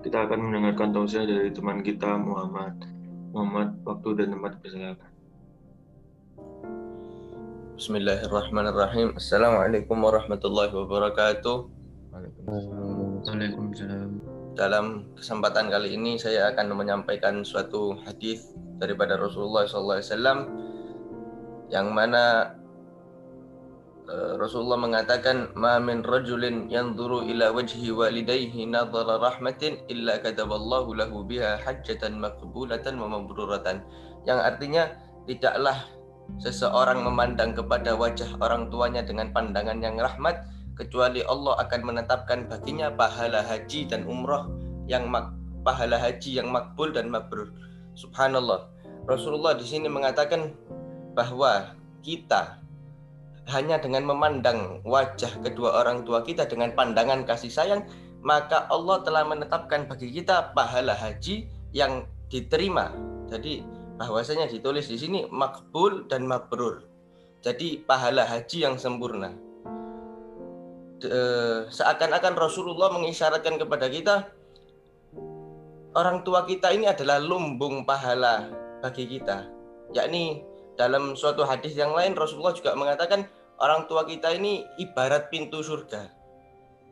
kita akan mendengarkan tausiah dari teman kita Muhammad. Muhammad, waktu dan tempat persilakan. Bismillahirrahmanirrahim. Assalamualaikum warahmatullahi wabarakatuh. Waalaikumsalam. Dalam kesempatan kali ini saya akan menyampaikan suatu hadis daripada Rasulullah SAW yang mana Rasulullah mengatakan ma min rajulin yanzuru ila wajhi walidayhi nadhara rahmatin illa kataballahu lahu biha hajjatan maqbulatan wa mabruratan yang artinya tidaklah seseorang memandang kepada wajah orang tuanya dengan pandangan yang rahmat kecuali Allah akan menetapkan baginya pahala haji dan umrah yang mak pahala haji yang makbul dan mabrur. Subhanallah. Rasulullah di sini mengatakan bahwa kita hanya dengan memandang wajah kedua orang tua kita dengan pandangan kasih sayang, maka Allah telah menetapkan bagi kita pahala haji yang diterima. Jadi bahwasanya ditulis di sini makbul dan mabrur. Jadi pahala haji yang sempurna. Seakan-akan Rasulullah mengisyaratkan kepada kita orang tua kita ini adalah lumbung pahala bagi kita. Yakni dalam suatu hadis yang lain Rasulullah juga mengatakan orang tua kita ini ibarat pintu surga.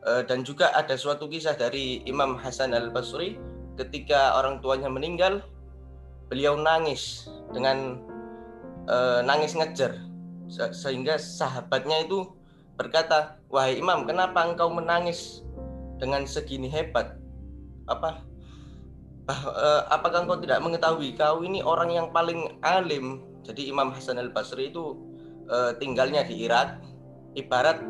E, dan juga ada suatu kisah dari Imam Hasan Al Basri ketika orang tuanya meninggal, beliau nangis dengan e, nangis ngejar sehingga sahabatnya itu berkata, wahai Imam, kenapa engkau menangis dengan segini hebat? Apa? Bah, e, apakah engkau tidak mengetahui kau ini orang yang paling alim jadi Imam Hasan al Basri itu uh, tinggalnya di Irak, ibarat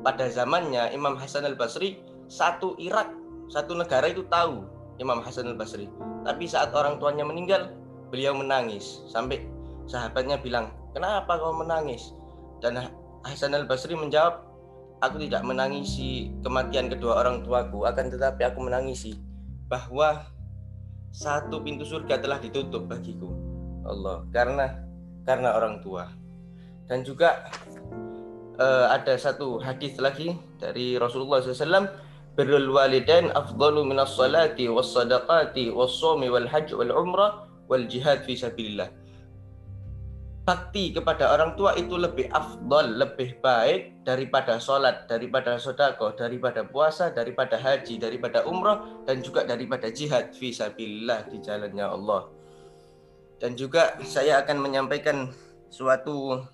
pada zamannya Imam Hasan al Basri satu Irak, satu negara itu tahu Imam Hasan al Basri. Tapi saat orang tuanya meninggal, beliau menangis sampai sahabatnya bilang, kenapa kau menangis? Dan Hasan al Basri menjawab, aku tidak menangisi kematian kedua orang tuaku, akan tetapi aku menangisi bahwa satu pintu surga telah ditutup bagiku. Allah, karena karena orang tua. Dan juga uh, ada satu hadis lagi dari Rasulullah SAW birrul walidain afdalu minas salati was sadaqati was wal hajj wal umrah wal jihad fi sabilillah. Bakti kepada orang tua itu lebih afdol, lebih baik daripada sholat, daripada sodako, daripada puasa, daripada haji, daripada umrah, dan juga daripada jihad fi sabilillah di jalannya Allah. Dan juga saya akan menyampaikan suatu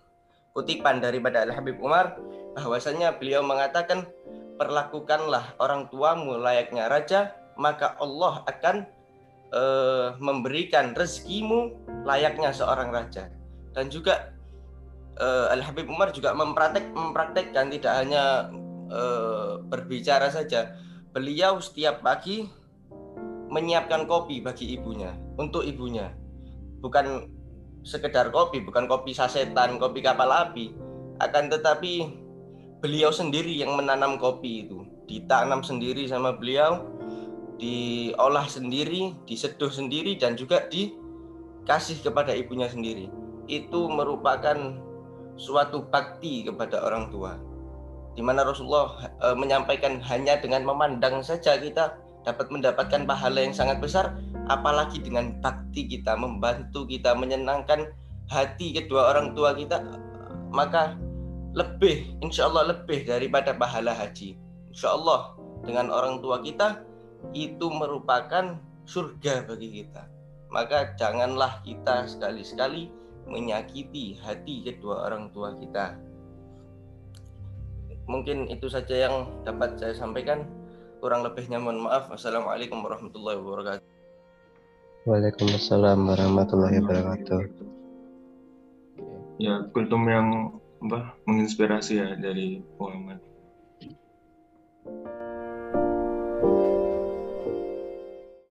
kutipan daripada Al Habib Umar bahwasanya beliau mengatakan perlakukanlah orang tuamu layaknya raja maka Allah akan uh, memberikan rezekimu layaknya seorang raja dan juga uh, Al Habib Umar juga mempraktek mempraktekkan tidak hanya uh, berbicara saja beliau setiap pagi menyiapkan kopi bagi ibunya untuk ibunya. Bukan sekedar kopi, bukan kopi sasetan, kopi kapal api, akan tetapi beliau sendiri yang menanam kopi itu, ditanam sendiri sama beliau, diolah sendiri, diseduh sendiri dan juga dikasih kepada ibunya sendiri. Itu merupakan suatu bakti kepada orang tua. Di mana Rasulullah e, menyampaikan hanya dengan memandang saja kita dapat mendapatkan pahala yang sangat besar apalagi dengan bakti kita membantu kita menyenangkan hati kedua orang tua kita maka lebih insya Allah lebih daripada pahala haji insya Allah dengan orang tua kita itu merupakan surga bagi kita maka janganlah kita sekali-sekali menyakiti hati kedua orang tua kita mungkin itu saja yang dapat saya sampaikan kurang lebihnya mohon maaf assalamualaikum warahmatullahi wabarakatuh Waalaikumsalam warahmatullahi wabarakatuh. Ya, kultum yang apa menginspirasi ya dari Muhammad.